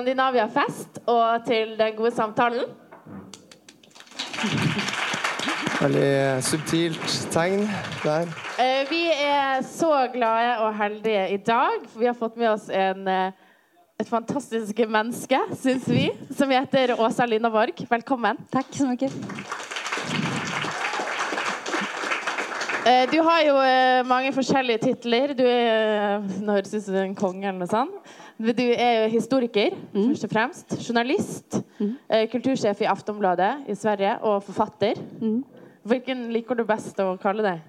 Skandinavia Fest og til den gode samtalen. Veldig subtilt tegn der. Eh, Vi er så glade og heldige i dag, for vi har fått med oss en, eh, et fantastisk menneske, syns vi, som heter Åsa Lindaborg. Velkommen. Tack så mycket. Eh, Du har jo eh, mange forskjellige titler. Du er eh, Nå høres det ut som du en konge eller noe sånt. Du er jo historiker, først og fremst. Journalist. eh, Kultursjef i Aftonbladet i Sverige, og forfatter. Hvilken liker du best å kalle deg?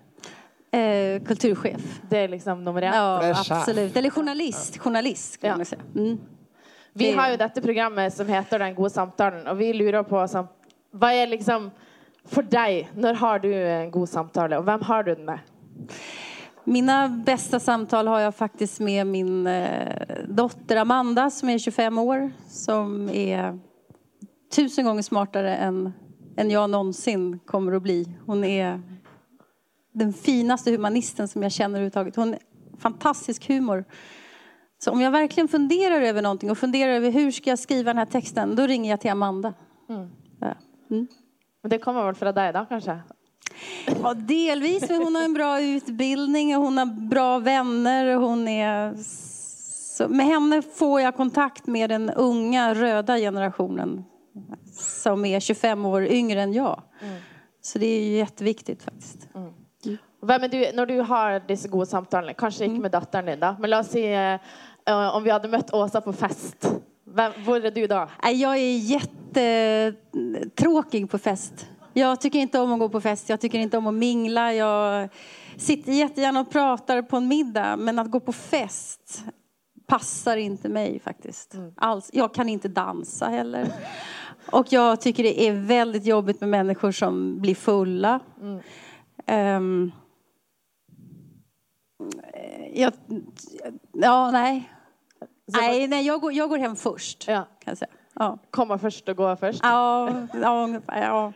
Eh, kulturchef. Det er liksom nummer én. Ja, Det är chef. absolut. Eller journalist. Journalist kan Ja. man säga. Mm. Vi har jo dette programmet som heter Den gode samtalen, og vi lurer på hva er liksom for deg, når har du en god samtale, og hvem har du den med? Mina bästa samtal har jag faktiskt med min eh, dotter Amanda som är 25 år. Som är tusen gånger smartare än, än jag någonsin kommer att bli. Hon är den finaste humanisten som jag känner överhuvudtaget. Hon fantastisk humor. Så om jag verkligen funderar över någonting och funderar över hur ska jag skriva den här texten, då ringer jag till Amanda. Ja. Mm. Men det kommer vel fra deg da, kanskje? Ja, delvis, men hon har en bra utbildning och hon har bra vänner. Och hon är... Så med henne får jag kontakt med den unga röda generationen som är 25 år yngre än jag. Så det är ju jätteviktigt faktiskt. Hvem er du, når du har disse gode samtalene, kanskje ikke med datteren din da, men la oss si eh, eh, om vi hadde møtt Åsa på fest, hvem, hvor er du? Nej, Jag är jättetråkig på fest. Jag tycker inte om att gå på fest, jag tycker inte om att mingla. Jag sitter jättegärna och pratar på en middag, men att gå på fest passar inte mig faktiskt. Alls. Jag kan inte dansa heller. Och jag tycker det är väldigt jobbigt med människor som blir fulla. Ehm, jag, ja, nej. Nej, nej jag, går, jag går hem först. Ja. Kan jag säga. Ja. Komme først og gå først? Ja, ja, ungefär. Ja.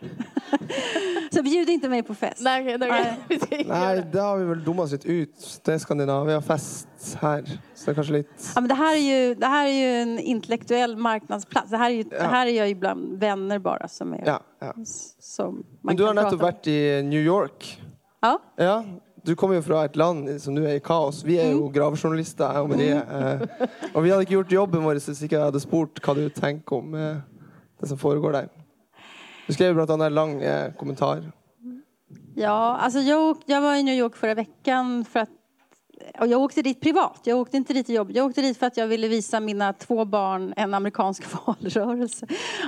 Så bjud inte mig på fest. Skal ikke Nei, gjøre det. har vi dumma oss litt ut. Det er Skandinavia-fest her. Så det kanskje litt Ja, men det, här är ju, det här är ju en intellektuell marknadsplats. Det här är, ju, det här är jag ju bland vänner bara som är... Ja. ja. Som man Men du har nettopp vært i New York. Ja. Ja. Du kommer jo fra et land som nå er i kaos. Vi er jo gravejournalister, jeg og Marie. Eh, og vi hadde ikke gjort jobben vår hvis ikke jeg hadde spurt hva du tenker om eh, det som foregår der. Du skrev annet en lang eh, kommentar. Ja, alltså jag, jag var i New York förra veckan för att och jag åkte dit privat. Jag åkte inte dit i jobb. Jag åkte dit för att jag ville visa mina två barn en amerikansk valrörelse.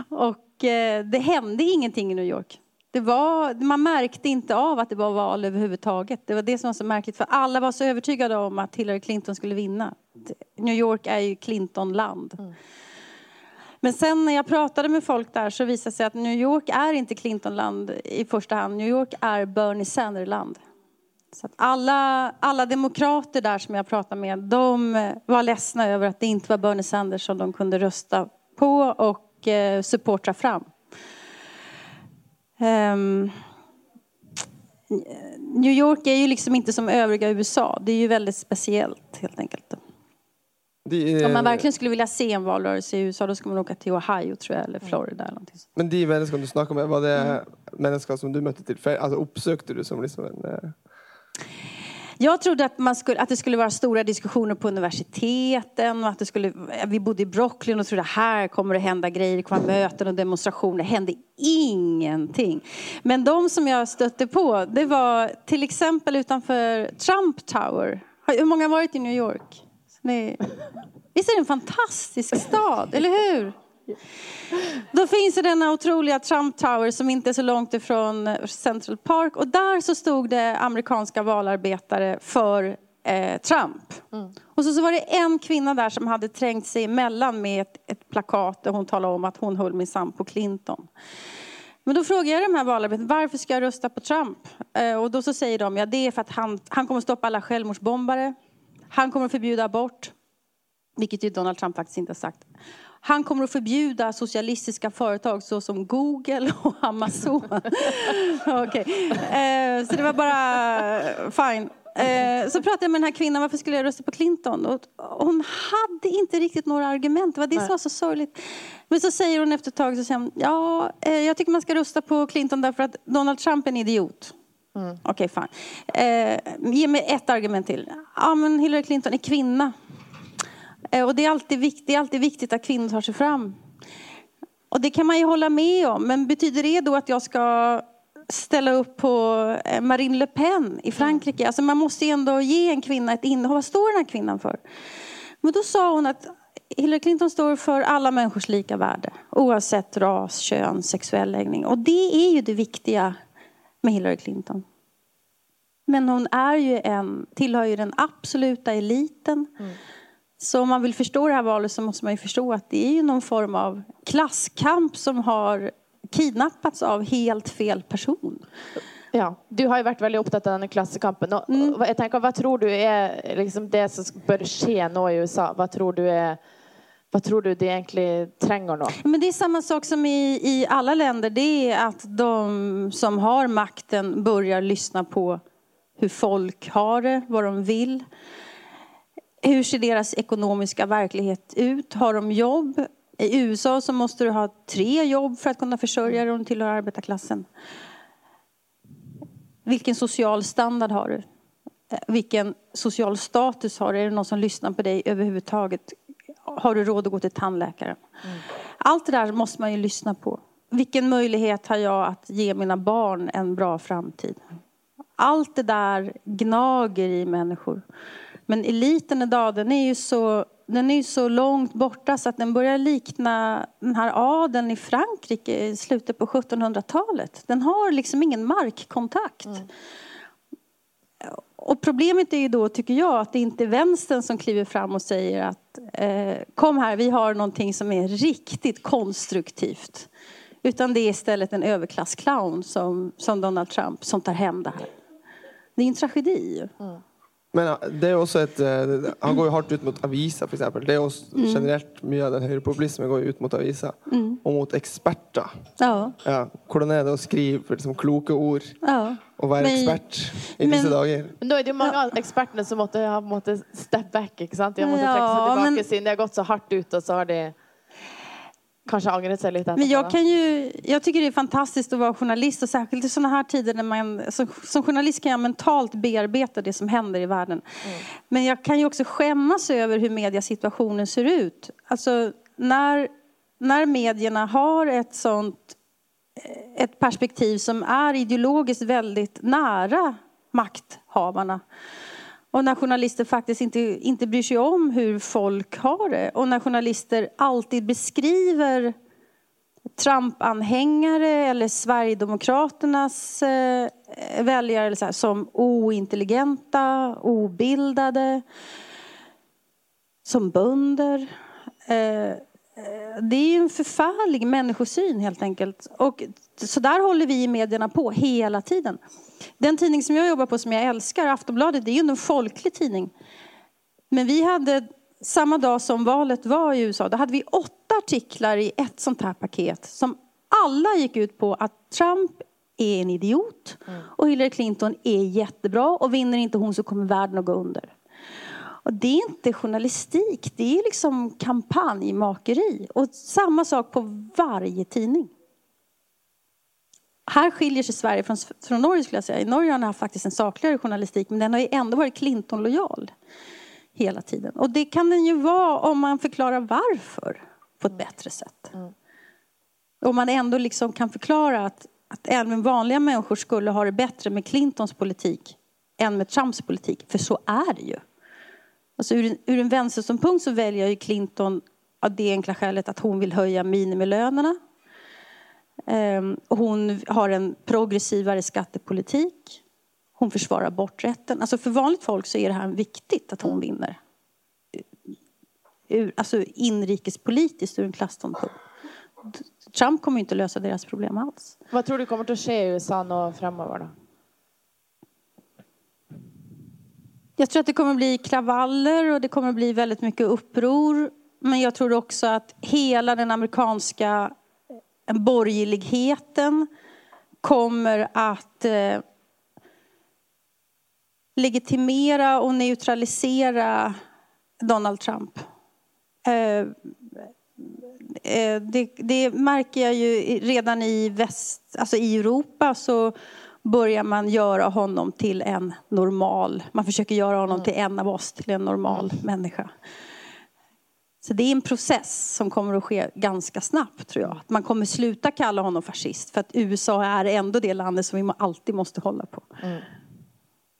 Och eh, det hände ingenting i New York. Det var, man märkte inte av att det var val överhuvudtaget. Det var det som var så märkligt. För alla var så övertygade om att Hillary Clinton skulle vinna. New York är ju Clintonland. Men sen när jag pratade med folk där så visade det sig att New York är inte Clintonland i första hand. New York är Bernie Sanders-land. Så att alla, alla demokrater där som jag pratade med, de var ledsna över att det inte var Bernie Sanders som de kunde rösta på och eh, supporta fram. Ehm, New York är ju liksom inte som övriga USA. Det är ju väldigt speciellt helt enkelt. De, Om man verkligen skulle vilja se en valrörelse i USA då ska man åka till Ohio tror jag, eller Florida eller någonting. Men de menneskene du snakker med, var det Mm. mennesker som du møtte tilfeldig? Altså, oppsøkte du som liksom en eh, jag trodde att, man skulle, att det skulle vara stora diskussioner på universiteten och att det skulle, vi bodde i Brooklyn och trodde att här kommer det hända grejer, det kommer möten och demonstrationer. Det hände ingenting. Men de som jag stötte på, det var till exempel utanför Trump Tower. Hur många har varit i New York? Nej. Visst är det en fantastisk stad, eller hur? Då finns det denna otroliga Trump Tower som inte är så långt ifrån eh, Central Park. Och där så stod det amerikanska valarbetare för eh, Trump. Och så, så var det en kvinna där som hade trängt sig emellan med ett, ett plakat där hon talade om att hon höll minsann på Clinton. Men då frågar jag de här valarbetarna, varför ska jag rösta på Trump? Eh, och då så säger de, ja det är för att han, han kommer stoppa alla självmordsbombare. Han kommer förbjuda abort. Vilket ju Donald Trump faktiskt inte har sagt. Han kommer att förbjuda socialistiska företag såsom Google och Amazon. Okej. Eh, så det var bara fine. Eh, så pratade jag med den här kvinnan, varför skulle jag rösta på Clinton? Och hon hade inte riktigt några argument, det var det som var så sorgligt. Men så säger hon efter ett tag, så säger hon, ja, eh, jag tycker man ska rösta på Clinton därför att Donald Trump är en idiot. Mm. Okej, okay, fine. Eh, ge mig ett argument till. Ja, men Hillary Clinton är kvinna. Eh, och det är, alltid viktigt, det är alltid viktigt att kvinnor tar sig fram. Och det kan man ju hålla med om, men betyder det då att jag ska ställa upp på eh, Marine Le Pen i Frankrike? Alltså man måste ju ändå ge en kvinna ett innehåll. Vad står den här kvinnan för? Men då sa hon att Hillary Clinton står för alla människors lika värde oavsett ras, kön, sexuell läggning. Och det är ju det viktiga med Hillary Clinton. Men hon är ju en, tillhör ju den absoluta eliten. Mm. Så om man vill förstå det här valet så måste man ju förstå att det är ju någon form av klasskamp som har kidnappats av helt fel person. Ja, du har ju varit väldigt upptagen av den klasskampen. mm. jag tänker, vad tror du är liksom det som bör ske nu i USA? Vad tror du är vad tror du det egentligen tränger nu? Men det är samma sak som i, i alla länder. Det är att de som har makten börjar lyssna på hur folk har det, vad de vill. Hur ser deras ekonomiska verklighet ut? Har de jobb? I USA så måste du ha tre jobb för att kunna försörja dig om du tillhör arbetarklassen. Vilken social standard har du? Vilken social status har du? Är det någon som lyssnar på dig överhuvudtaget? Har du råd att gå till tandläkaren? Mm. Allt det där måste man ju lyssna på. Vilken möjlighet har jag att ge mina barn en bra framtid? Allt det där gnager i människor. Men eliten idag, den är ju så, den är så långt borta så att den börjar likna den här adeln i Frankrike i slutet på 1700-talet. Den har liksom ingen markkontakt. Mm. Och problemet är ju då, tycker jag, att det inte är vänstern som kliver fram och säger att eh, kom här, vi har någonting som är riktigt konstruktivt. Utan det är istället en överklassclown som, som Donald Trump som tar hem det här. Det är en tragedi. Mm. Men det är också ett, eh, han går ju hårt ut mot Avisa för exempel. Det är också mm. generellt mycket av den högerpopulismen går ut mot Avisa. Mm. Och mot experter. Ja. Ja. Hur är det att skriva liksom, kloka ord? Ja. Och vara men, expert i dessa dagar. Men då är det ju många ja. experter som måste, måste step back, inte sant? Jag måste ja, träcka sig tillbaka men... sin. Det har gått så hårt ut och så har det kanske ångrat sig lite. Men jag, kan ju, jag tycker det är fantastiskt att vara journalist och särskilt i sådana här tider när man som, som journalist kan jag mentalt bearbeta det som händer i världen. Mm. Men jag kan ju också skämmas över hur mediasituationen ser ut. Alltså när, när medierna har ett sånt ett perspektiv som är ideologiskt väldigt nära makthavarna och när journalister faktiskt inte, inte bryr sig om hur folk har det. Och när journalister alltid beskriver Trump-anhängare eller Sverigedemokraternas eh, väljare eller så här, som ointelligenta, obildade, som bönder. Eh, eh det är ju en förfärlig människosyn helt enkelt. Och så där håller vi i medierna på hela tiden. Den tidning som jag jobbar på som jag älskar, Aftonbladet, det är ju en folklig tidning. Men vi hade, samma dag som valet var i USA, då hade vi åtta artiklar i ett sånt här paket som alla gick ut på att Trump är en idiot och Hillary Clinton är jättebra och vinner inte hon så kommer världen att gå under. Och det är inte journalistik, det är liksom kampanjmakeri. Och samma sak på varje tidning. Här skiljer sig Sverige från, från Norge skulle jag säga. I Norge har man haft faktiskt en sakligare journalistik men den har ju ändå varit Clinton-lojal hela tiden. Och det kan den ju vara om man förklarar varför på ett bättre sätt. Mm. Om man ändå liksom kan förklara att, att även vanliga människor skulle ha det bättre med Clintons politik än med Trumps politik. För så är det ju. Alltså ur, en, ur en vänsterståndpunkt så väljer ju Clinton av det enkla skälet att hon vill höja minimilönerna hon har en progressivare skattepolitik. Hon försvarar aborträtten. Alltså för vanligt folk så är det här viktigt att hon vinner. Ur, alltså inrikespolitiskt ur en klasståndpunkt. Trump kommer inte lösa deras problem alls. Vad tror du kommer att ske i USA nu framöver då? Jag tror att det kommer att bli kravaller och det kommer att bli väldigt mycket uppror. Men jag tror också att hela den amerikanska borgerligheten kommer att eh, legitimera och neutralisera Donald Trump. Eh, eh, det, det, märker jag ju redan i, väst, alltså i Europa så börjar man göra honom till en normal, man försöker göra honom till en av oss, till en normal människa. Så det är en process som kommer att ske ganska snabbt tror jag. Man kommer sluta kalla honom fascist för att USA är ändå det landet som vi alltid måste hålla på. Mm.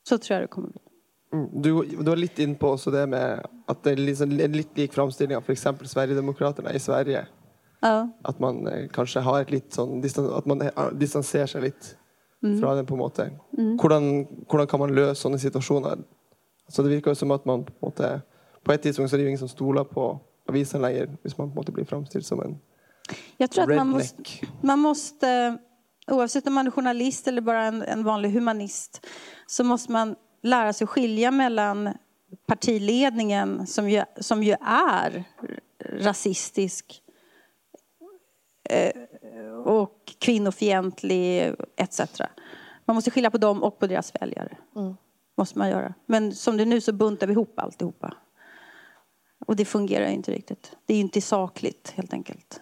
Så tror jag det kommer bli. Mm. Du, du var lite in på så det med att det är liksom en lite lik framställning av för exempel Sverigedemokraterna i Sverige. Ja. Att man eh, kanske har ett lite sån, att man eh, distanserar sig lite mm. från den på. Mm. Hvordan, hvordan kan man lösa sådana situationer? Så det verkar som att man på, måte, på ett tidspunkt så är det ju ingen som stolar på avisen längre om man på en måte blir framställd som en Jag tror redneck. att man måste, man måste, oavsett om man är journalist eller bara en, en vanlig humanist, så måste man lära sig skilja mellan partiledningen som ju, som ju är rasistisk eh, och kvinnofientlig etc. Man måste skilja på dem och på deras väljare. Mm. Måste man göra. Men som det är nu så buntar vi ihop alltihopa. Och det fungerar inte riktigt. Det är inte sakligt helt enkelt.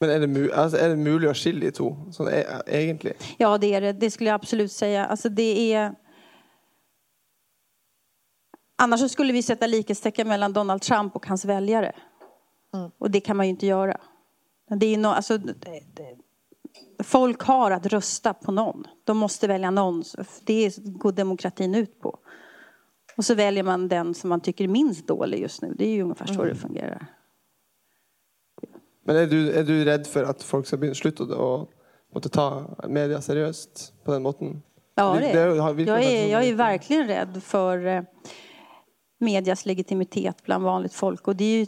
Men är det, alltså, är det möjligt att skilja två, så egentligen? Ja, det är det. Det skulle jag absolut säga. Alltså, det är... Annars så skulle vi sätta likhetstecken mellan Donald Trump och hans väljare. Mm. Och det kan man ju inte göra. Det är no, alltså, det, det, folk har att rösta på någon. De måste välja någon. Det går demokratin ut på. Och så väljer man den som man tycker är minst dålig just nu. Det är ju ungefär så mm. det fungerar. Men är du, är du rädd för att folk ska sluta och måste ta media seriöst på den måten? Ja, det är jag. Är, jag är verkligen rädd för eh, medias legitimitet bland vanligt folk. Och det är ju,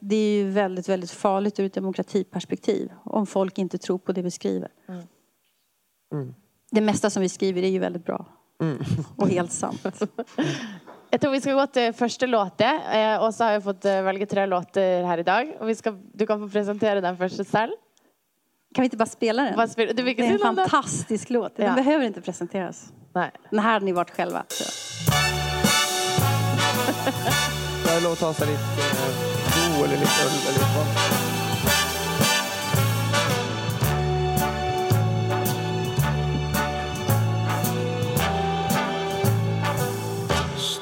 det är ju väldigt, väldigt farligt ur ett demokratiperspektiv om folk inte tror på det vi skriver. Mm. Mm. Det mesta som vi skriver är ju väldigt bra. Mm. Och helt sant. Jag tror vi ska gå till första låten. Eh, och så har jag fått eh, välja tre låtar här idag. Och vi ska, du kan få presentera den första själv. Kan vi inte bara spela den? Bara spela, det är en fantastisk låt. Den ja. behöver inte presenteras. Nej. Den här hade ni varit själva. Så. låt oss ta sig lite eh, ro eller lite öl eller lite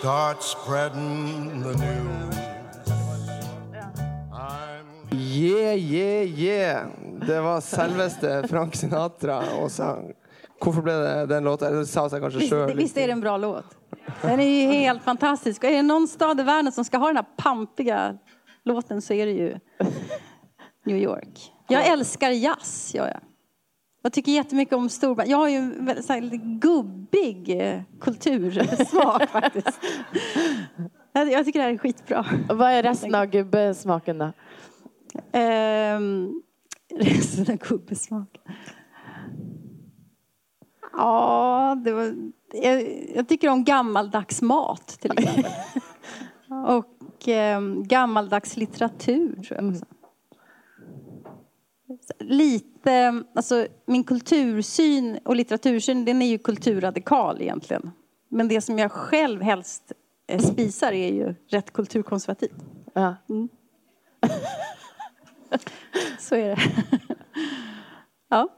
Start spreading the news. Yeah, yeah, yeah. Det var selveste Frank Sinatra och sang. Varför blev det den låten? Det sa sig kanske visst, själv. Visst är det en bra låt? Den är ju helt fantastisk. Och är det någon stad i världen som ska ha den här pampiga låten så är det ju New York. Jag älskar jazz, gör jag. Jag tycker jättemycket om Storbritannien. Jag har ju en väldigt så här, gubbig eh, kultursmak faktiskt. Jag tycker det här är skitbra. Och vad är resten av gubbesmaken då? Um, resten av gubbesmaken? Ja, det var, jag, jag, tycker om gammaldags mat till exempel. Och um, gammaldags litteratur tror jag också. Lite, alltså min kultursyn och litteratursyn den är ju kulturradikal egentligen. Men det som jag själv helst eh, spisar är ju rätt kulturkonservativ. Ja. Mm. Så är det. ja.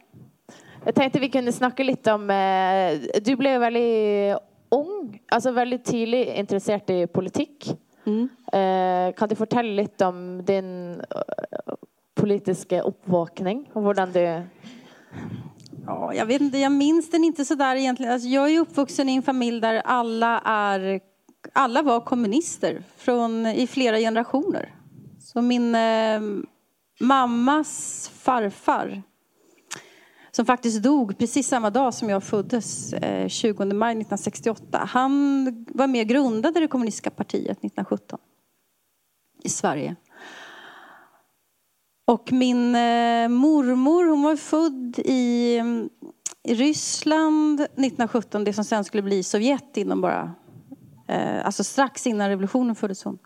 Jag tänkte vi kunde snacka lite om, eh, du blev väldigt ung, alltså väldigt tidigt intresserad i politik. Mm. Eh, kan du berätta lite om din politiska uppvakning och hur det Ja, jag vet inte, jag minns den inte så där egentligen. Alltså, jag är uppvuxen i en familj där alla, är, alla var kommunister från, i flera generationer. Så min eh, mammas farfar som faktiskt dog precis samma dag som jag föddes, eh, 20 maj 1968. Han var med och grundade det kommunistiska partiet 1917 i Sverige. Och min eh, mormor, hon var född i, i, Ryssland 1917, det som sen skulle bli Sovjet inom bara, eh, alltså strax innan revolutionen föddes hon.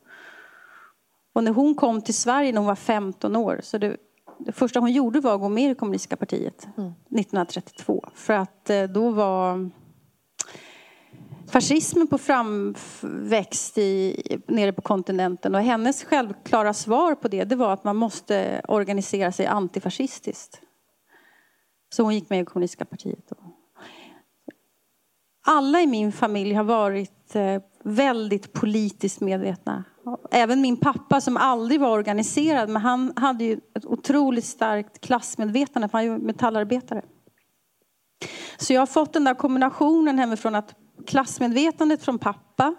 Och när hon kom till Sverige när hon var 15 år, så det, det första hon gjorde var att gå med i det kommunistiska partiet mm. 1932. För att eh, då var fascismen på framväxt i, nere på kontinenten. Och hennes självklara svar på det, det var att man måste organisera sig antifascistiskt. Så hon gick med i kommunistiska partiet. Alla i min familj har varit eh, väldigt politiskt medvetna. Även min pappa som aldrig var organiserad, men han hade ju ett otroligt starkt klassmedvetande, för han var metallarbetare. Så jag har fått den där kombinationen hemifrån att klassmedvetandet från pappa,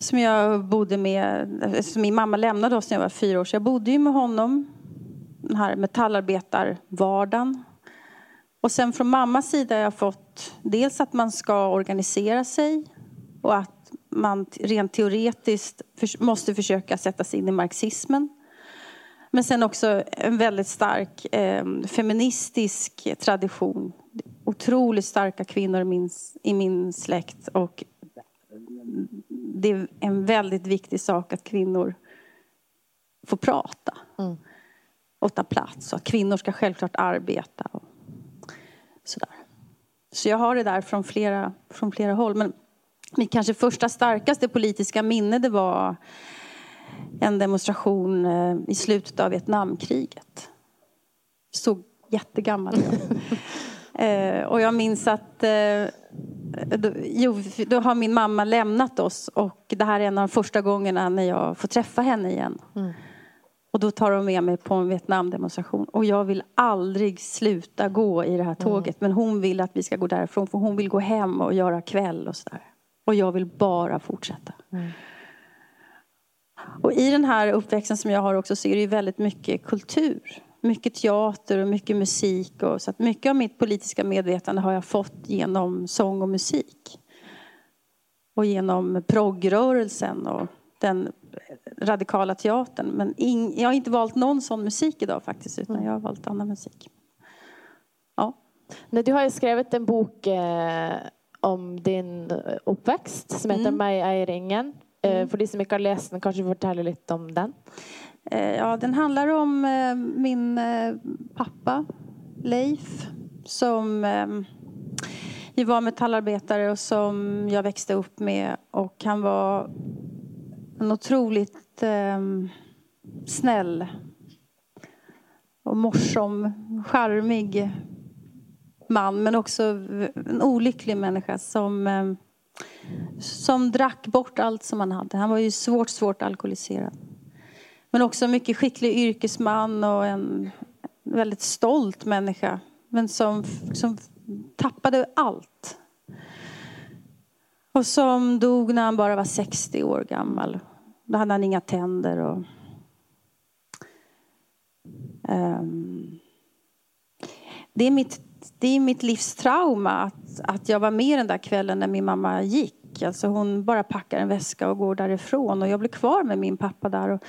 som jag bodde med, som min mamma lämnade oss när jag var fyra år, så jag bodde ju med honom, den här metallarbetarvardagen. Och sen från mammas sida har jag fått dels att man ska organisera sig och att man rent teoretiskt måste försöka sätta sig in i marxismen. Men sen också en väldigt stark eh, feministisk tradition. Otroligt starka kvinnor i min, i min släkt. Och det är en väldigt viktig sak att kvinnor får prata. Mm. Och ta plats. Och kvinnor ska självklart arbeta. Och sådär. Så jag har det där från flera, från flera håll. Men mitt kanske första starkaste politiska minne det var en demonstration eh, i slutet av Vietnamkriget. Så jättegammal eh, Och jag minns att eh, då, jo, då har min mamma lämnat oss och det här är en av de första gångerna när jag får träffa henne igen. Mm. Och då tar de med mig på en Vietnamdemonstration. Och jag vill aldrig sluta gå i det här tåget. Mm. Men hon vill att vi ska gå därifrån för hon vill gå hem och göra kväll och sådär. Och jag vill bara fortsätta. Mm. Och i den här uppväxten som jag har också så är det ju väldigt mycket kultur. Mycket teater och mycket musik. Och, så att mycket av mitt politiska medvetande har jag fått genom sång och musik. Och genom proggrörelsen och den radikala teatern. Men in, jag har inte valt någon sån musik idag faktiskt, utan jag har valt annan musik. Ja. Du har ju skrivit en bok eh, om din uppväxt som heter mm. Mig är ringen. Eh, mm. För de som inte har läst den, kanske du berätta lite om den? Eh, ja, den handlar om eh, min eh, pappa Leif som var metallarbetare och som jag växte upp med. Och han var en otroligt snäll och morsom, charmig man men också en olycklig människa som som drack bort allt som han hade. Han var ju svårt, svårt alkoholiserad. Men också en mycket skicklig yrkesman och en väldigt stolt människa. Men som, som tappade allt. Och som dog när han bara var 60 år gammal. Då hade han inga tänder. Och, um, det, är mitt, det är mitt livs trauma att, att jag var med den där kvällen när min mamma gick. Alltså hon bara packar en väska och går därifrån. Och jag blir kvar med min pappa där. Och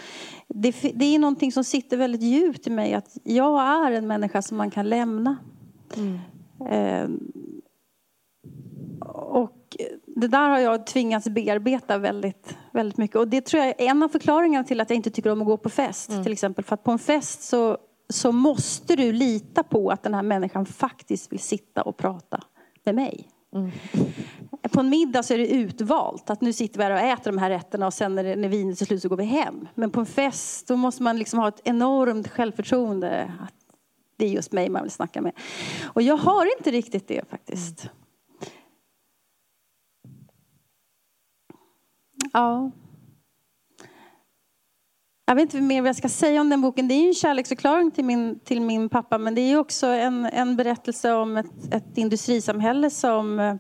det, det är någonting som sitter väldigt djupt i mig. Att jag är en människa som man kan lämna. Mm. Eh, och det där har jag tvingats bearbeta väldigt, väldigt mycket. Och det tror jag är en av förklaringarna till att jag inte tycker om att gå på fest. Mm. Till exempel. För att på en fest så, så måste du lita på att den här människan faktiskt vill sitta och prata med mig. Mm. På en middag så är det utvalt. Att nu sitter vi här och äter de här rätterna och sen när, det, när vinet är slut så går vi hem. Men på en fest då måste man liksom ha ett enormt självförtroende. Att det är just mig man vill snacka med. Och jag har inte riktigt det faktiskt. Ja. Jag vet inte mer vad jag ska säga om den boken. Det är en kärleksförklaring till min, till min pappa men det är också en, en berättelse om ett, ett industrisamhälle som, eh,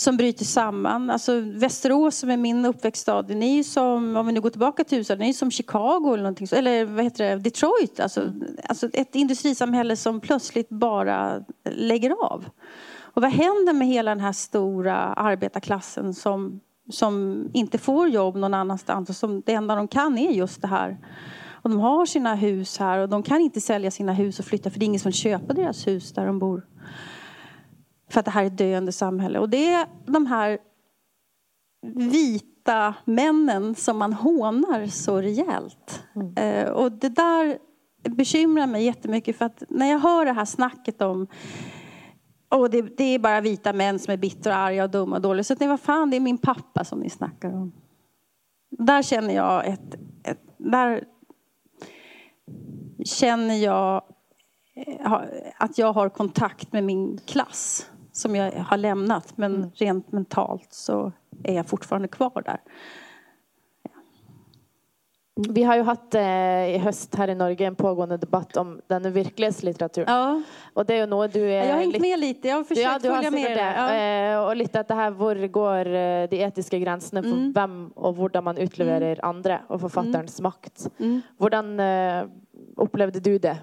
som bryter samman. Alltså Västerås som är min uppväxtstad, den är som, om vi nu går tillbaka till USA, den är som Chicago eller någonting, eller vad heter det, Detroit. Alltså, alltså ett industrisamhälle som plötsligt bara lägger av. Och vad händer med hela den här stora arbetarklassen som som inte får jobb någon annanstans och som det enda de kan är just det här. Och de har sina hus här och de kan inte sälja sina hus och flytta för det är ingen som köper deras hus där de bor. För att det här är ett döende samhälle. Och det är de här vita männen som man hånar så rejält. Mm. Eh, och det där bekymrar mig jättemycket för att när jag hör det här snacket om Och det, det är bara vita män som är bittra, arga, och dumma och dåliga. Så att, nej, vad fan, det är min pappa som ni snackar om. Där känner jag ett, ett där känner jag eh, att jag har kontakt med min klass som jag har lämnat. Men mm. rent mentalt så är jag fortfarande kvar där. Vi har ju haft eh, i höst här i Norge en pågående debatt om den verklighetslitteraturen. Ja. Och det är ju något du är... Jag har hängt med lite, jag har försökt ja, följa med det. Ja. Eh, och lite att det här, var går eh, de etiska gränserna för mm. vem och hur man utlevererar mm. andra och författarens mm. makt. Mm. Hur eh, upplevde du det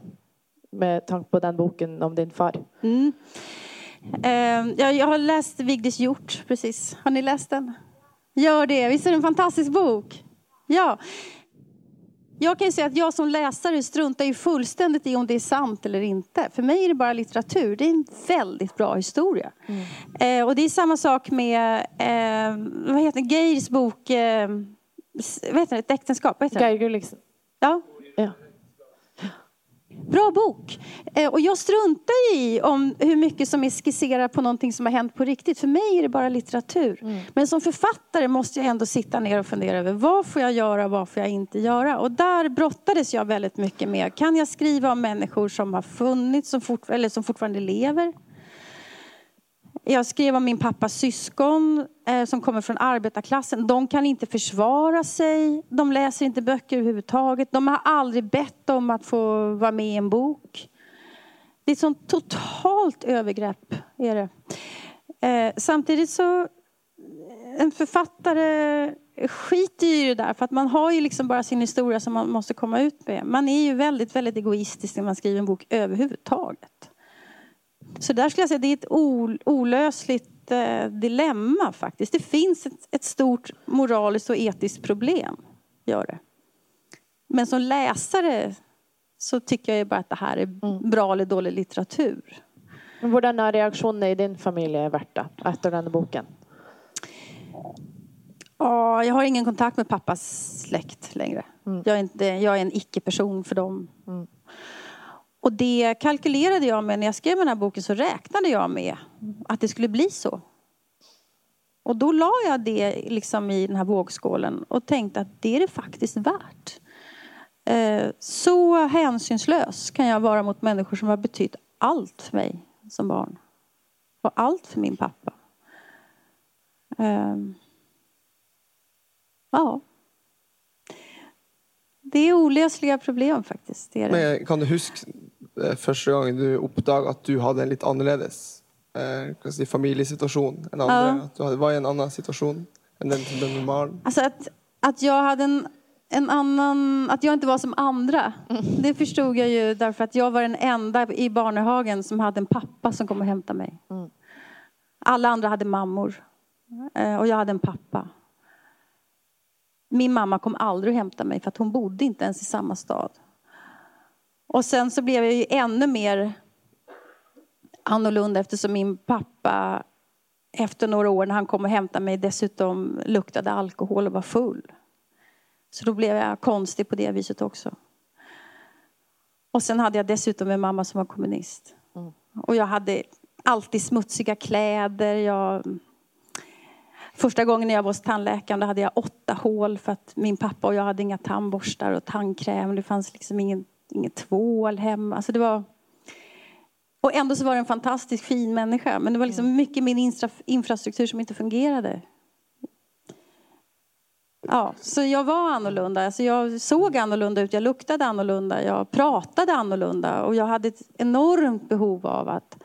med tanke på den boken om din far? Mm. Eh, jag, har läst Vigdis Hjort precis. Har ni läst den? Gör det, visst är det en fantastisk bok? Ja. Jag kan ju säga att jag som läsare struntar ju fullständigt i om det är sant eller inte. För mig är det bara litteratur. Det är en väldigt bra historia. Mm. Eh, och det är samma sak med eh, vad heter Geirs bok eh, vad heter det? Ett äktenskap. Vad heter Geir liksom. Ja. ja. Bra bok. Eh, och jag struntar i om hur mycket som är skisserat på någonting som har hänt på riktigt. För mig är det bara litteratur. Mm. Men som författare måste jag ändå sitta ner och fundera över vad får jag göra och vad får jag inte göra. Och där brottades jag väldigt mycket med. Kan jag skriva om människor som har funnits, som, fort, eller som fortfarande lever? Jag skrev om min pappas syskon eh, som kommer från arbetarklassen. De kan inte försvara sig. De läser inte böcker överhuvudtaget. De har aldrig bett om att få vara med i en bok. Det är ett sånt totalt övergrepp. Är det. Eh, samtidigt så, eh, en författare skiter ju i det där. För att man har ju liksom bara sin historia som man måste komma ut med. Man är ju väldigt, väldigt egoistisk när man skriver en bok överhuvudtaget. Så där skulle jag säga det är ett olösligt eh, dilemma faktiskt. Det finns ett, ett, stort moraliskt och etiskt problem. Gör det. Men som läsare så tycker jag bara att det här är mm. bra eller dålig litteratur. Hur har reaktionerna i din familj varit efter den boken? Ja, jag har ingen kontakt med pappas släkt längre. Mm. Jag, är inte, jag är en icke-person för dem. Mm. Och det kalkylerade jag med när jag skrev den här boken så räknade jag med att det skulle bli så. Och då la jag det liksom i den här vågskålen och tänkte att det är det faktiskt värt. Eh, så hänsynslös kan jag vara mot människor som har betytt allt för mig som barn. Och allt för min pappa. Ehm, ja. Det är olösliga problem faktiskt. Det är det. Men eh, kan du huska Eh, första gången du uppdagade att du hade en lite annorlunda eh, si, familjesituation än andra? Ja. Att du var i en annan situation än den, den normala? Alltså att, att jag hade en, en annan, att jag inte var som andra. Mm. Det förstod jag ju därför att jag var den enda i Barnehagen som hade en pappa som kom och hämtade mig. Mm. Alla andra hade mammor. Eh, och jag hade en pappa. Min mamma kom aldrig och hämtade mig för att hon bodde inte ens i samma stad. Och sen så blev jag ju ännu mer annorlunda eftersom min pappa efter några år när han kom och hämtade mig dessutom luktade alkohol och var full. Så då blev jag konstig på det viset också. Och sen hade jag dessutom en mamma som var kommunist. Mm. Och jag hade alltid smutsiga kläder. Jag... Första gången jag var hos tandläkaren då hade jag åtta hål för att min pappa och jag hade inga tandborstar och tandkräm. Det fanns liksom ingen ingen tvål hemma. Alltså det var... Och ändå så var det en fantastiskt fin människa. Men det var liksom mm. mycket min infrastruktur som inte fungerade. Ja, så jag var annorlunda. Alltså jag såg annorlunda ut, jag luktade annorlunda, jag pratade annorlunda. Och jag hade ett enormt behov av att,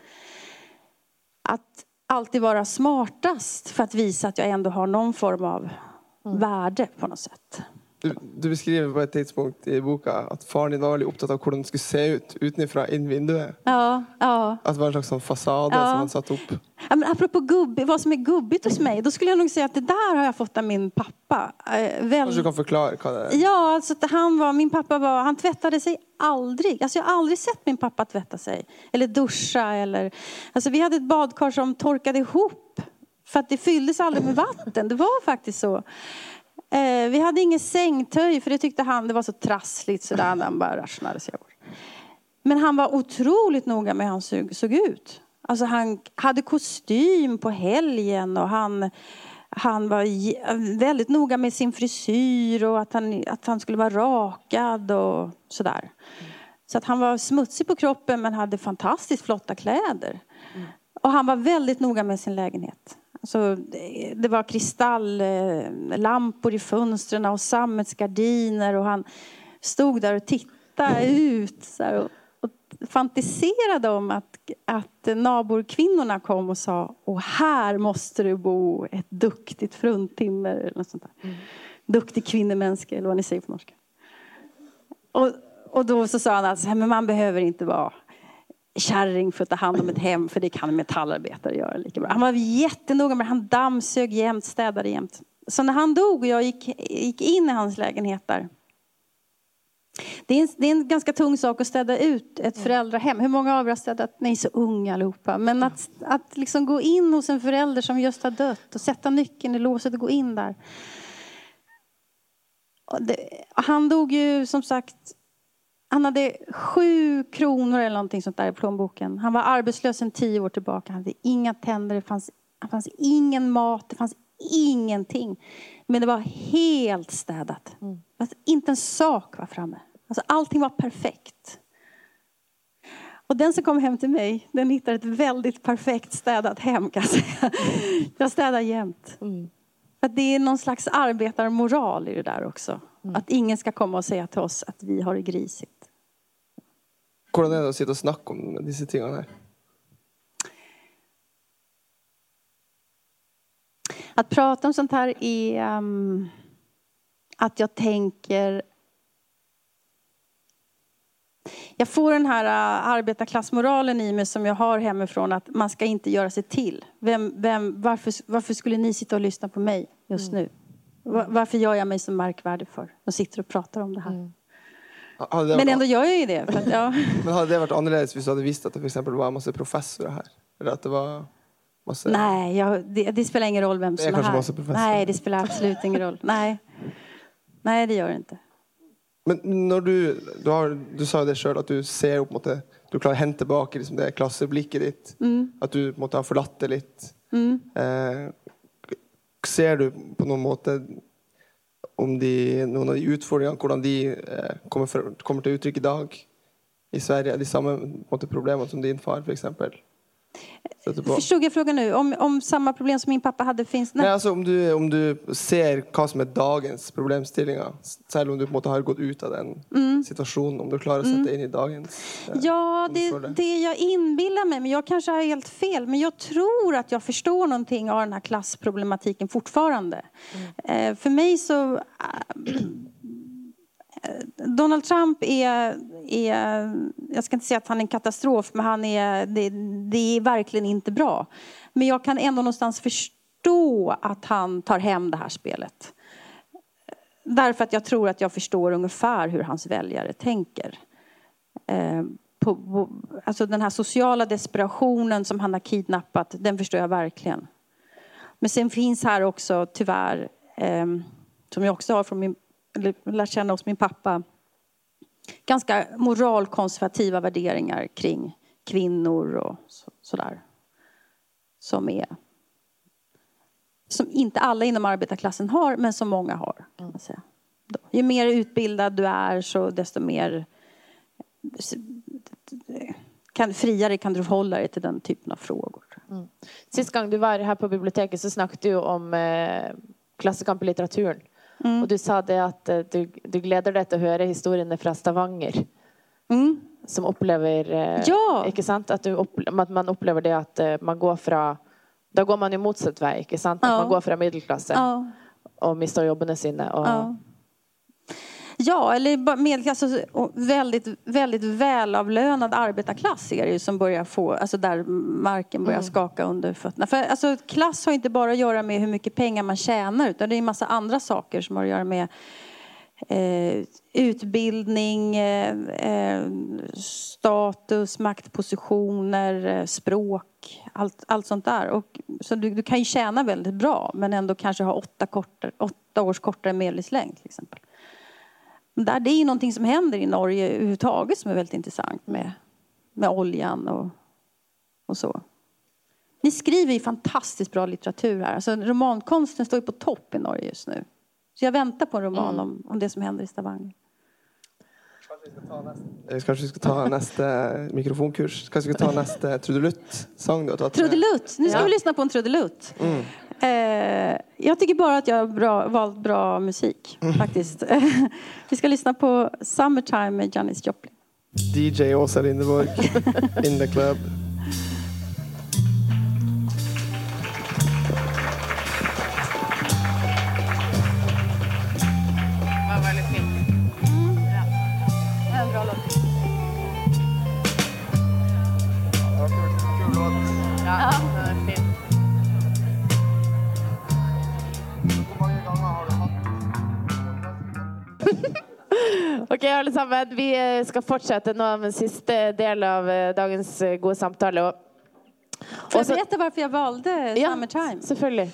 att alltid vara smartast för att visa att jag ändå har någon form av mm. värde på något sätt. Du, du, beskriver på ett tidspunkt i boka att faren din var väldigt upptatt av hur den skulle se ut utifrån in vinduet. Ja, ja. Att det var en slags fasad ja. som han satt upp. Ja, men apropå gubb, vad som är gubbigt hos mig, då skulle jag nog säga att det där har jag fått av min pappa. Eh, väl... Kanske du kan förklara vad det är? Ja, alltså att han var, min pappa var, han tvättade sig aldrig. Alltså jag har aldrig sett min pappa tvätta sig. Eller duscha eller, alltså vi hade ett badkar som torkade ihop. För att det fylldes aldrig med vatten. Det var faktiskt så. Eh, vi hade ingen sängtöj för det tyckte han det var så trassligt så där han bara. Men han var otroligt noga med hur han såg, såg ut. Alltså han hade kostym på helgen och han, han var väldigt noga med sin frisyr och att han, att han skulle vara rakad och sådär. Så att han var smutsig på kroppen men hade fantastiskt flotta kläder. Mm. Och han var väldigt noga med sin lägenhet. Alltså, det var kristalllampor i fönstren och sammetsgardiner och han stod där och tittade ut så här, och, och fantiserade om att, att naborkvinnorna kom och sa och här måste det bo ett duktigt fruntimmer eller något sånt där. Mm. Duktig kvinnemänske eller vad ni säger på norska. Och, och då så sa han att men man behöver inte vara kärring för att ta hand om ett hem för det kan en metallarbetare göra lika bra. Han var jättenoga med Han dammsög jämt, städade jämt. Så när han dog och jag gick, gick in i hans lägenhet där. Det är, en, det är en ganska tung sak att städa ut ett mm. föräldrahem. Hur många av er har städat? Ni är så unga allihopa. Men att, att liksom gå in hos en förälder som just har dött och sätta nyckeln i låset och gå in där. Det, han dog ju som sagt han hade sju kronor eller någonting sånt där i plånboken. Han var arbetslös sedan tio år tillbaka. Han hade inga tänder, det fanns, det fanns ingen mat, det fanns ingenting. Men det var helt städat. Mm. Alltså, inte en sak var framme. Alltså, allting var perfekt. Och den som kom hem till mig, den hittade ett väldigt perfekt städat hem kan jag säga. Jag städar jämt. Mm. För det är någon slags arbetarmoral i det där också. Mm. Att ingen ska komma och säga till oss att vi har det grisigt. Hvordan er det å sitte og snakke om disse tingene her? Att prata om sånt här är um, att jag tänker... Jag får den här uh, arbetarklassmoralen i mig som jag har hemifrån att man ska inte göra sig till. Vem, vem, varför, varför skulle ni sitta och lyssna på mig just mm. nu? Var, varför gör jag mig så märkvärdig för? De sitter och pratar om det här. Mm. Det men ändå gör jag ju det. Att, ja. men hade det varit annorlunda om du hade visst att det för exempel var en massa professorer här? Eller att det var massa... Nej, jag, det, det, spelar ingen roll vem som är, här. Nej, det spelar absolut ingen roll. Nej. Nej, det gör det inte. Men när du, du, har, du sa det själv att du ser upp mot det, du klarar hända tillbaka liksom det klasseblikket ditt. Mm. Att du måste ha förlatt det lite. Mm. Eh, ser du på något måte om de, noen av de utfordringene, hvordan de eh, kommer, for, kommer, til uttrykk i dag i Sverige. De samme måte, problemene som din far, f.eks. Förstod jag frågan nu? Om, om samma problem som min pappa hade finns? Nej. Nej, alltså om, du, om du ser vad som är dagens problemstillingar, även om du på något har gått ut av den mm. situationen, om du klarar att sätta mm. in i dagens... Eh, ja, det, det. det jag inbillar mig, men jag kanske har helt fel, men jag tror att jag förstår någonting av den här klassproblematiken fortfarande. Mm. Eh, för mig så... Äh, Donald Trump är, är, jag ska inte säga att han är en katastrof, men han är, det, det, är verkligen inte bra. Men jag kan ändå någonstans förstå att han tar hem det här spelet. Därför att jag tror att jag förstår ungefär hur hans väljare tänker. Eh, på, på, alltså den här sociala desperationen som han har kidnappat, den förstår jag verkligen. Men sen finns här också tyvärr, eh, som jag också har från min lärt känna hos min pappa ganska moralkonservativa värderingar kring kvinnor och sådär. Som är som inte alla inom arbetarklassen har, men som många har. Kan man säga. Ju mer utbildad du är, så desto mer kan, friare kan du förhålla dig till den typen av frågor. Mm. Sist gång du var här på biblioteket så snackade du om eh, klasskamp i litteraturen. Mm. Och du sa det att eh, du, du gläder dig att höra historierna från Stavanger. Mm. Som upplever, eh, ja. inte sant? Att, du att man upplever det att eh, man går från, då går man ju motsatt väg, inte sant? Att ja. man går från medelklassen ja. och mister jobben sina. Och, ja. Eller medelklass, alltså, väldigt, väldigt välavlönad arbetarklass är det ju som börjar få, alltså där marken börjar mm. skaka under fötterna. För alltså, klass har inte bara att göra med hur mycket pengar man tjänar utan det är en massa andra saker som har att göra med eh, utbildning, eh, eh status, maktpositioner, eh, språk, allt, allt sånt där. Och, så du, du kan ju tjäna väldigt bra men ändå kanske ha åtta, kortare, åtta års kortare medellivslängd till exempel. Där, det är någonting som händer i Norge överhuvudtaget som är väldigt intressant med, med oljan och, och så. Ni skriver ju fantastiskt bra litteratur här. Alltså, romankonsten står ju på topp i Norge just nu. Så jag väntar på en roman Mm. om, om det som händer i Stavanger. Eh, Kanskje vi skal ta neste mikrofonkurs? Kanskje vi skal ta tatt med? Trudelutt! Nu ska Ja. vi lyssna på en trudelutt. Mm. Eh, jag tycker bara att jag har bra, valt bra musik, Mm. faktiskt. vi ska lyssna på Summertime med Janis Joplin. DJ Åsa Lindeborg, in the club. Ok, alle sammen. Vi eh, skal fortsette nå med siste del av eh, dagens eh, gode samtale. Får jag berätta varför jag valde ja, Summertime? selvfølgelig.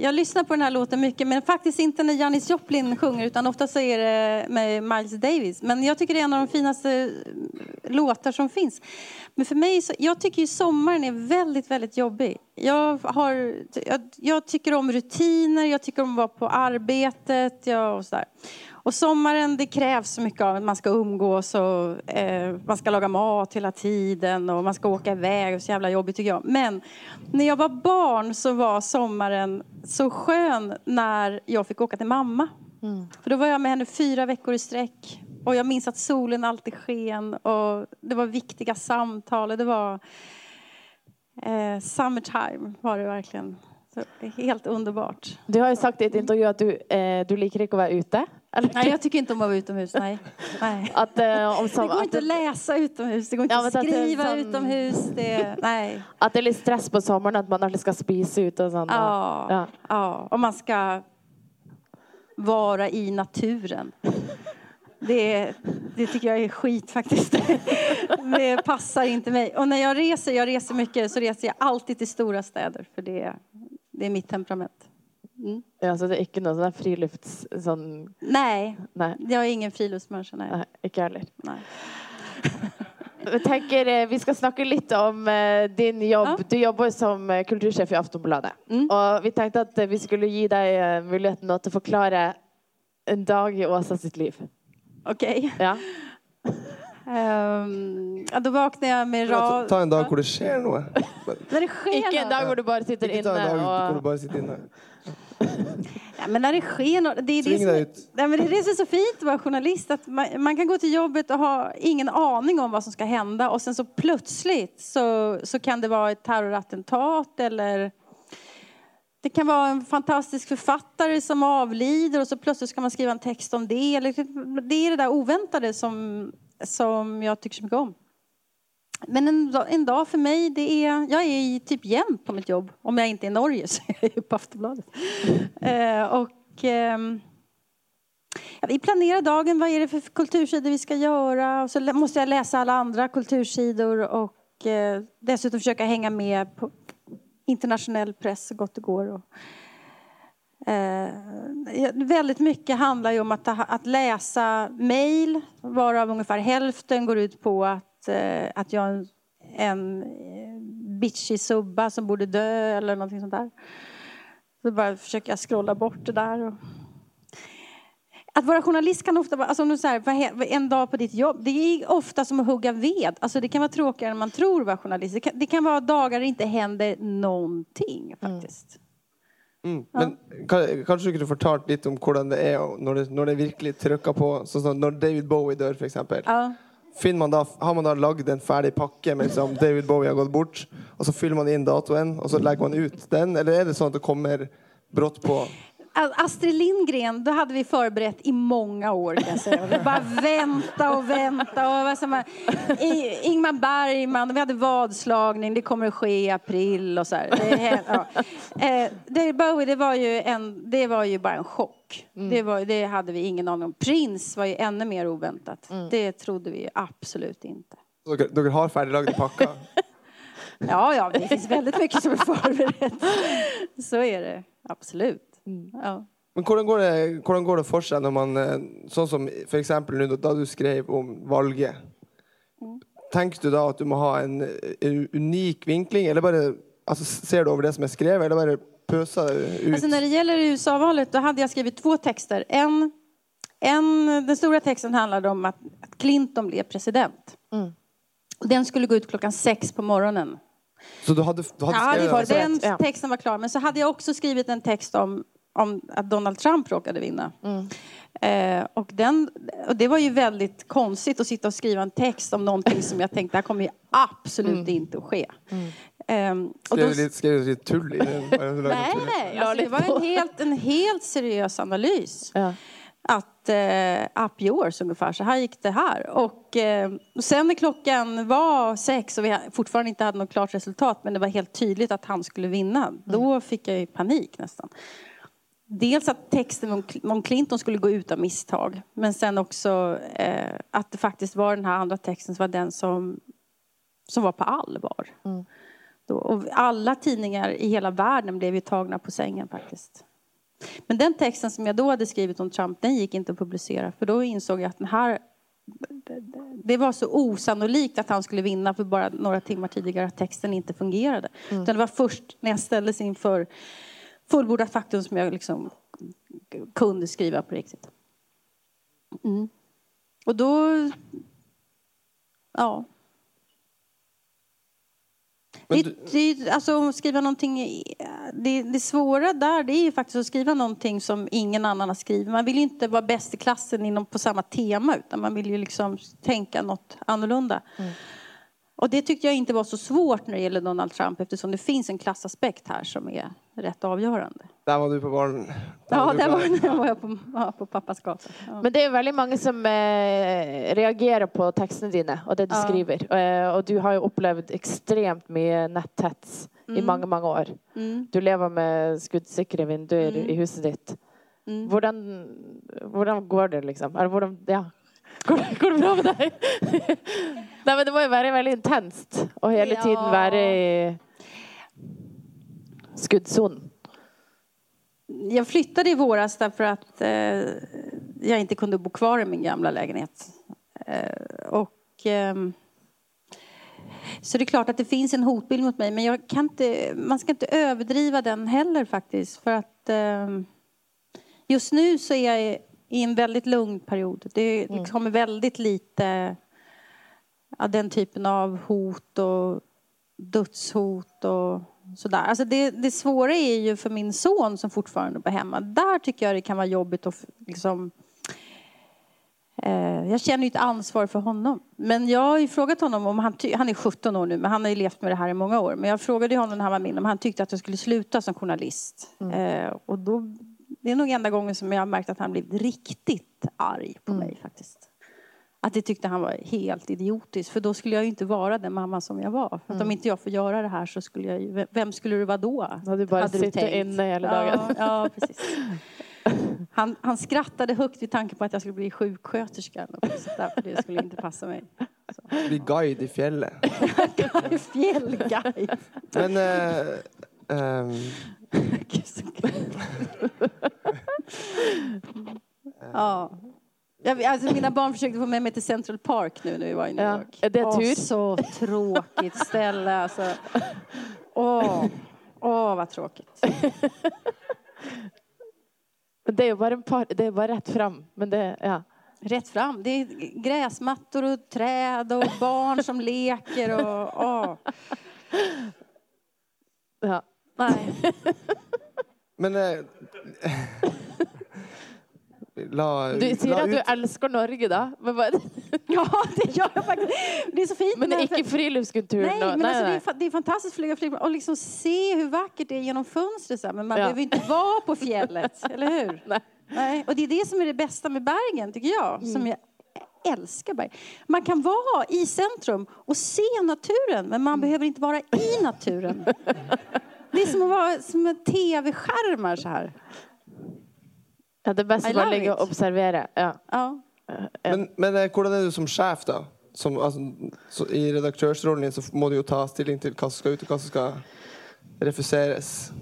Jag lyssnar på den här låten mycket, men faktiskt inte när Janis Joplin sjunger, utan ofta så är det med Miles Davis. Men jag tycker det är en av de finaste låtar som finns. Men för mig, så, jag tycker ju sommaren är väldigt, väldigt jobbig. Jag, har, jag, jag tycker om rutiner, jag tycker om att vara på arbetet jag, och sådär. Och sommaren, det krävs så mycket av att man ska umgås och eh, man ska laga mat hela tiden och man ska åka iväg. Och så jävla jobbigt tycker jag. Men när jag var barn så var sommaren så skön när jag fick åka till mamma. För då var jag med henne fyra veckor i sträck. Och jag minns att solen alltid sken och det var viktiga samtal. och Det var eh, summertime var det verkligen. Så, helt underbart. Du har jo sagt i et intervju at du, eh, du liker ikke å være ute. Eller? Nej, jag tycker inte om att vara utomhus. Nej. Nej. At, eh, om Det som, går at, inte att läsa utomhus, det går inte Ja, att men att det är skriva sån- utomhus. Det, nej. at det er litt stress på sommeren, at man alltid skal spise ute og sånn. Ja, Ja. ja. Och man ska vara i naturen. Det, det tycker jag är skit faktiskt. Det passar inte mig. Och när jag reser, jag reser mycket, så reser jag alltid till stora städer. För det, det är mitt temperament. Mm. Ja, så det er ikke noe sånn frilufts... Sånn, Nej, nei, jag är ingen friluftsmänniska. Nej. ikke jeg heller. Nej. Jeg tenker eh, Vi skal snakke litt om eh, din jobb. Ja. Du jobber som eh, kultursjef i Aftonbladet. Mm. Og vi tenkte at eh, vi skulle muligheten nå til å forklare en dag i Åsa sitt liv. Okej. Ja. Ehm, ja, då vaknar jag med rad... ta en dag hvor det skjer noe. När det sker en något. dag du sitter Ikke ta en dag hvor du og bare sitter inne. Ja, men när det sker något, det är det, som, ut. nej, men det är det som är så fint att vara journalist. Att man, man kan gå till jobbet och ha ingen aning om vad som ska hända och sen så plötsligt så, så kan det vara ett terrorattentat eller det kan vara en fantastisk författare som avlider och så plötsligt ska man skriva en text om det. Eller, det är det där oväntade som, som jag tycker så mycket om. Men en, dag- en dag för mig, det är, jag är i typ jämt på mitt jobb. Om jag inte är i Norge så är jag ju på Aftonbladet. Eh, och, eh, ja, vi planerar dagen, vad är det för kultursidor vi ska göra? Och så måste jag läsa alla andra kultursidor och eh, dessutom försöka hänga med på internationell press så gott det går. Och, Eh, väldigt mycket handlar ju om att, ta- att läsa mejl, varav ungefär hälften går ut på att, eh, att jag är en, en eh, bitchig subba som borde dö eller någonting sånt där. Så bara försöker jag scrolla bort det där. Och... Att vara journalist kan ofta vara, alltså om du så här, en dag på ditt jobb, det är ofta som att hugga ved. Alltså det kan vara tråkigare än man tror att vara journalist. Det kan, det kan vara dagar det inte händer någonting faktiskt. Mm. Men kan, kanskje du kunne fortalt litt om hvordan det er når det, når det virkelig trykker på? Sånn som når David Bowie dør, f.eks. Ja. Finner man da, har man da lagd en ferdig pakke med liksom, David Bowie har gått bort, og så fyller man inn datoen, og så legger man ut den? Eller er det sånn at det kommer brått på? Astrid Lindgren, då hade vi förberett i många år kan jag säga. Vi bara vänta och vänta. Och vad som var- I- Ingmar Bergman, vi hade vadslagning, det kommer att ske i april och så här. Det, ja. eh, David Bowie, det var ju, en, det var ju bara en chock. Det, var, det hade vi ingen aning om. Prince var ju ännu mer oväntat. Det trodde vi absolut inte. Dere har ferdiglagde pakker? Ja, ja, det finns väldigt mycket som är förberett. Så är det, absolut. Ja. Men hvordan går, det, hvordan går det for seg når man eh, Sånn som for eksempel nå da du skrev om valget. Tenker du da at du må ha en, en unik vinkling, eller bare alltså, ser du över det som är skrivet eller bara pösa ut? Alltså när det gäller USA-valet då hade jag skrivit två texter. En, en, den stora texten handlade om att, att Clinton blev president. Mm. Och Den skulle gå ut klockan sex på morgonen. Så du hade, du hade Ja, skrivit det var, den Ja. texten var klar. Men så hade jag också skrivit en text om, om att Donald Trump råkade vinna. Mm. Eh, och, den, och det var ju väldigt konstigt att sitta och skriva en text om någonting som jag tänkte, det här kommer ju absolut Mm. inte att ske. Ehm, och Skrev då, du lite, skrev lite tull i den? Nej, nej, alltså, det var en helt, en helt seriös analys. Ja. Att eh, up yours ungefär, så här gick det här. Och eh, och sen när klockan var sex och vi fortfarande inte hade något klart resultat men det var helt tydligt att han skulle vinna. Då fick jag ju panik nästan. Dels att texten om, om Clinton skulle gå ut av misstag. Men sen också eh, att det faktiskt var den här andra texten som var den som, som var på allvar. Mm. Då, och alla tidningar i hela världen blev ju tagna på sängen faktiskt. Men den texten som jag då hade skrivit om Trump, den gick inte att publicera. För då insåg jag att den här... Det var så osannolikt att han skulle vinna för bara några timmar tidigare att texten inte fungerade. Utan det var först när jag ställdes inför fullbordat faktum som jag liksom kunde skriva på riktigt. Mm. Och då... Ja. Men Det, du- det, alltså, skriva någonting, det, det svåra där det är ju faktiskt att skriva någonting som ingen annan har skrivit. Man vill ju inte vara bäst i klassen inom, på samma tema utan man vill ju liksom tänka något annorlunda. Och det tyckte jag inte var så svårt när det gäller Donald Trump eftersom det finns en klassaspekt här som är rätt avgörande. Där var du på barn. Ja, du där på- var, där var jag på, ja, på pappas gata. Ja. Men det är väldigt många som eh, reagerar på texterna dina och det du Ja. skriver. Eh, och du har ju upplevt extremt mycket näthets i Mm. många, många år. Mm, Du lever med skuddsikre vinduer Mm. i huset ditt. mm. Hvordan, hvordan går det liksom? Eller hvordan, ja. Går, det- går det bra med dig? Nej men det må ju vara väldigt intenst och hela Ja. tiden vara i skuddzonen. Jag flyttade i våras därför att eh, jag inte kunde bo kvar i min gamla lägenhet. Eh, och, ehm, så det är klart att det finns en hotbild mot mig men jag kan inte, man ska inte överdriva den heller faktiskt. För att ehm, just nu så är jag i- en väldigt lugn period. Det Mm. kommer väldigt lite ja, den typen av hot och dödshot och sådär. Alltså det, det svåra är ju för min son som fortfarande bor hemma. Där tycker jag det kan vara jobbigt att liksom Eh, jag känner ju ett ansvar för honom. Men jag har ju frågat honom om han, han är 17 år nu, men han har ju levt med det här i många år. Men jag frågade honom när han var min om han tyckte att jag skulle sluta som journalist. Eh, och då, det är nog enda gången som jag har märkt att han blivit riktigt arg på mig faktiskt. Att det tyckte han var helt idiotiskt. För då skulle jag ju inte vara den mamma som jag var. För att om inte jag får göra det här så skulle jag ju, vem skulle det vara då? Hade du bara Hade du suttit inne hela Ja, dagen. ja, precis. Han, han skrattade högt vid tanken på att jag skulle bli sjuksköterska. eller något sånt där, för det skulle inte passa mig. Bli guide i fjället. Fjällguide. Men... Så kul. ja. Jag, alltså mina barn försökte få med mig till Central Park nu när vi var i New Ja. York. Är det Åh, tur? så tråkigt ställe alltså. Åh, Åh vad tråkigt. Men det är bara en par, det är bara rätt fram. Men det, ja. Rätt fram. Det är gräsmattor och träd och barn som leker och... Åh. ja. Nej. men... Eh, la, Du säger la att du ut, älskar Norge då. Men, vad, Ja, det gör jag faktiskt. Det är så fint. men det är med- inte friluftskultur? Nej, nå- men alltså, Det, är, nej. fa- det är fantastiskt att flyga flygplan och liksom se hur vackert det är genom fönstret. Men man Ja. behöver inte vara på fjället, eller hur? Nej. Nej. Och det är det som är det bästa med Bergen, tycker jag. Mm. Som jag älskar Bergen. Man kan vara i centrum och se naturen, men man Mm. behöver inte vara i naturen. Det är som att vara som en tv-skärmar så här. Ja, det bästa I var att ligga och observera. Ja. Ja. men, men eh, hvordan er du som sjef, da? Som, altså, så, I redaktørsrollen din så må du jo ta stilling til hva som skal ut, og hva som skal refuseres.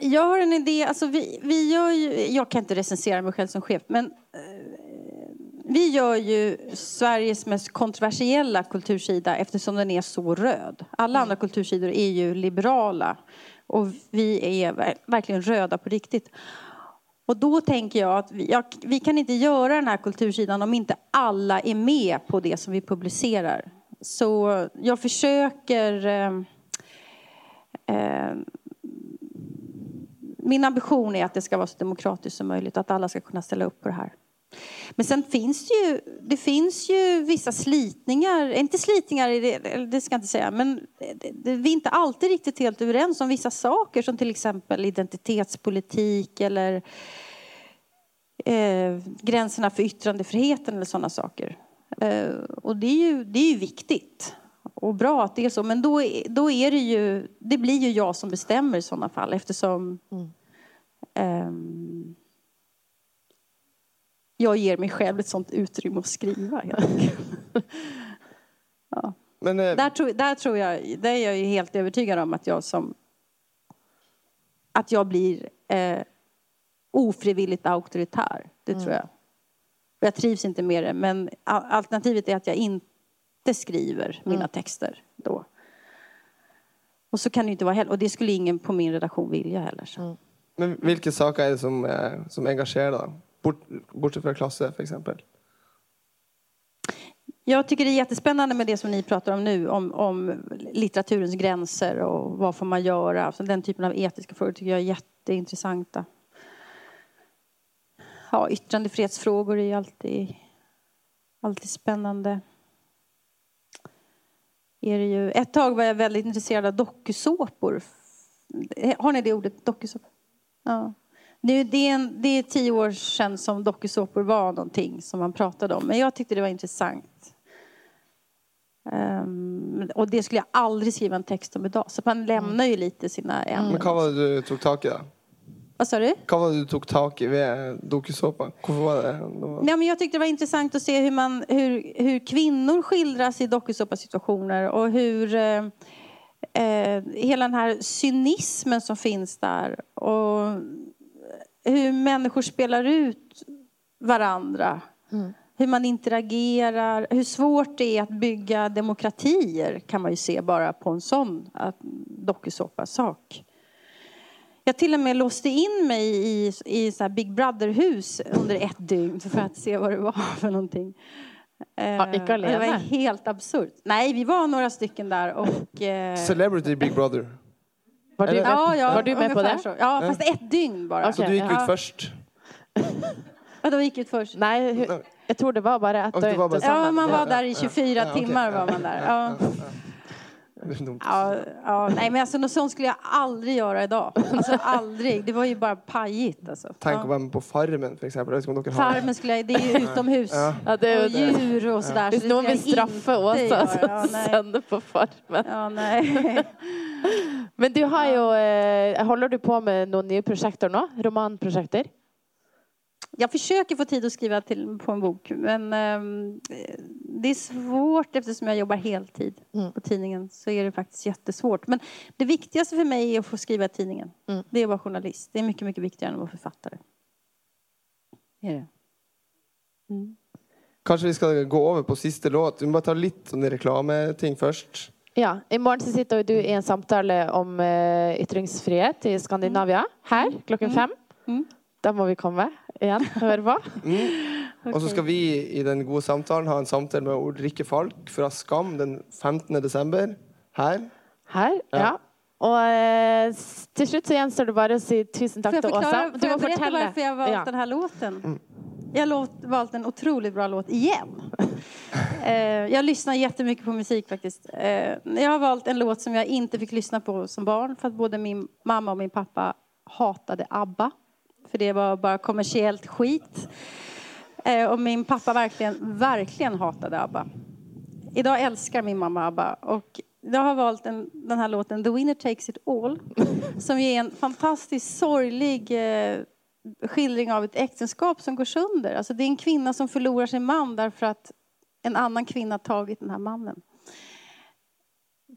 Jag har en idé, alltså vi, vi gör ju, jag kan inte recensera mig själv som chef, men eh, vi gör ju Sveriges mest kontroversiella kultursida eftersom den är så röd. Alla andra kultursidor är ju liberala och vi är verkligen röda på riktigt. Och då tänker jag att vi, ja, vi kan inte göra den här kultursidan om inte alla är med på det som vi publicerar. Så jag försöker eh, eh, min ambition är att det ska vara så demokratiskt som möjligt, att alla ska kunna ställa upp på det här. Men sen finns det ju, det finns ju vissa slitningar, inte slitningar, det, ska jag inte säga, men vi är inte alltid riktigt helt överens om vissa saker som till exempel identitetspolitik eller eh, gränserna för yttrandefriheten eller sådana saker. Eh, och det är, ju, det är ju viktigt och bra att det är så, men då, då är det ju, det blir ju jag som bestämmer i sådana fall eftersom mm. eh, jag ger mig själv ett sånt utrymme att skriva. ja. Men, eh, där, tror, där tror jag, där är jag ju helt övertygad om att jag som att jag blir eh, ofrivilligt auktoritär. Det mm. tror jag. Jag trivs inte med det, men alternativet är att jag inte skriver mina mm. texter då. Och så kan det inte vara heller. Och det skulle ingen på min redaktion vilja heller. Mm. Men vilka saker är det som, eh, som engagerar då? Bort, bortsett från Klasse, för exempel? Jag tycker det är jättespännande med det som ni pratar om nu, om, om litteraturens gränser och vad får man göra. Alltså den typen av etiska frågor tycker jag är jätteintressanta. Ja, yttrandefrihetsfrågor är alltid, alltid spännande. Är det ju, ett tag var jag väldigt intresserad av dokusåpor. Har ni det ordet, dokusåpor? Ja. Det, det, är en, det är tio år sedan som dokusåpor var någonting som man pratade om. Men jag tyckte det var intressant. Um, och det skulle jag aldrig skriva en text om idag. Så man lämnar ju lite sina ämnen. Men vad var det du tog tag i då? Vad sa du? Vad var det du tog tag i vid dokusåpan? var det? Ja, men jag tyckte det var intressant att se hur, man, hur, hur kvinnor skildras i dokusåpasituationer och hur eh, eh, hela den här cynismen som finns där. Och hur människor spelar ut varandra. Mm. Hur man interagerar, hur svårt det är att bygga demokratier kan man ju se bara på en sån dokusåpa-sak. Jag till och med låste in mig i, i så Big Brother-hus under ett dygn för att se vad det var för någonting. Ja, det var helt absurt. Nej, vi var några stycken där och... Eh... Celebrity Big Brother? Var du, ja, ja, var du med på det? Så. Ja, fast ett dygn bara. Okay. Så du gick ut först? Vadå gick ut först? Nej, jag tror det var bara att du inte... Ja, man var där i 24 timmar var man där. Ja. Ja, ja, nej men alltså något sånt skulle jag aldrig göra idag. Alltså aldrig. Det var ju bara pajigt alltså. Tänk att vara med på Farmen för exempel. Farmen skulle jag, det är ju utomhus. Ja. det är och djur och sådär. Visst, någon vill straffa Åsa som ja, sänder på Farmen. Ja, nej. Men du har ju, eh, håller du på med några nya projekt nu? Romanprojekter? Jag försöker få tid att skriva till, på en bok men um, det är svårt eftersom jag jobbar heltid mm. på tidningen så är det faktiskt jättesvårt. Men det viktigaste för mig är att få skriva tidningen. Mm. Det är att vara journalist. Det är mycket, mycket viktigare än att vara författare. Är det. Mm. Kanske vi ska gå över på sista låt. Vi bara ta lite reklamting först. Ja, imorgon så sitter du i en samtal om uh, ytringsfrihet i Skandinavien. Här klockan mm. fem. Mm. Där må vi komma igen och höra på. Mm. Okay. Och så ska vi i den goda samtalen ha en samtal med Ulrike Falk från Skam den 15 december. Här. Här, ja. ja. Och eh, till slut så gjenstår det bara att säga tusen tack till Åsa. Du får jag berätta varför jag valt ja. den här låten? Mm. Jag har valt en otroligt bra låt igen. eh, jag lyssnar jättemycket på musik faktiskt. Eh, jag har valt en låt som jag inte fick lyssna på som barn för att både min mamma och min pappa hatade ABBA. För det var bara kommersiellt skit. Eh, och min pappa verkligen, verkligen hatade ABBA. Idag älskar min mamma ABBA. Och jag har valt en, den här låten The Winner Takes It All. Som är en fantastiskt sorglig skildring av ett äktenskap som går sönder. Alltså det är en kvinna som förlorar sin man därför att en annan kvinna tagit den här mannen.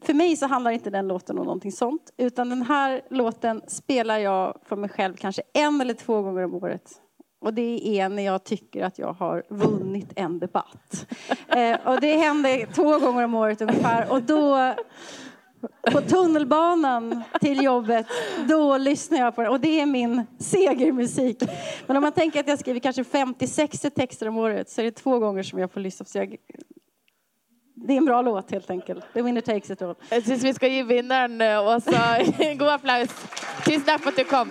För mig så handlar inte den låten om någonting sånt. Utan den här låten spelar jag för mig själv kanske en eller två gånger om året. Och det är när jag tycker att jag har vunnit en debatt. Eh, och det händer två gånger om året ungefär. Och då på tunnelbanan till jobbet, då lyssnar jag på den. Och det är min segermusik. Men om man tänker att jag skriver kanske 50-60 texter om året så är det två gånger som jag får lyssna. Så jag, det är en bra låt helt enkelt. The winner takes it all. Jag syns vi ska ge vinnaren eh, en god applåd. Tusen tack för att du kom.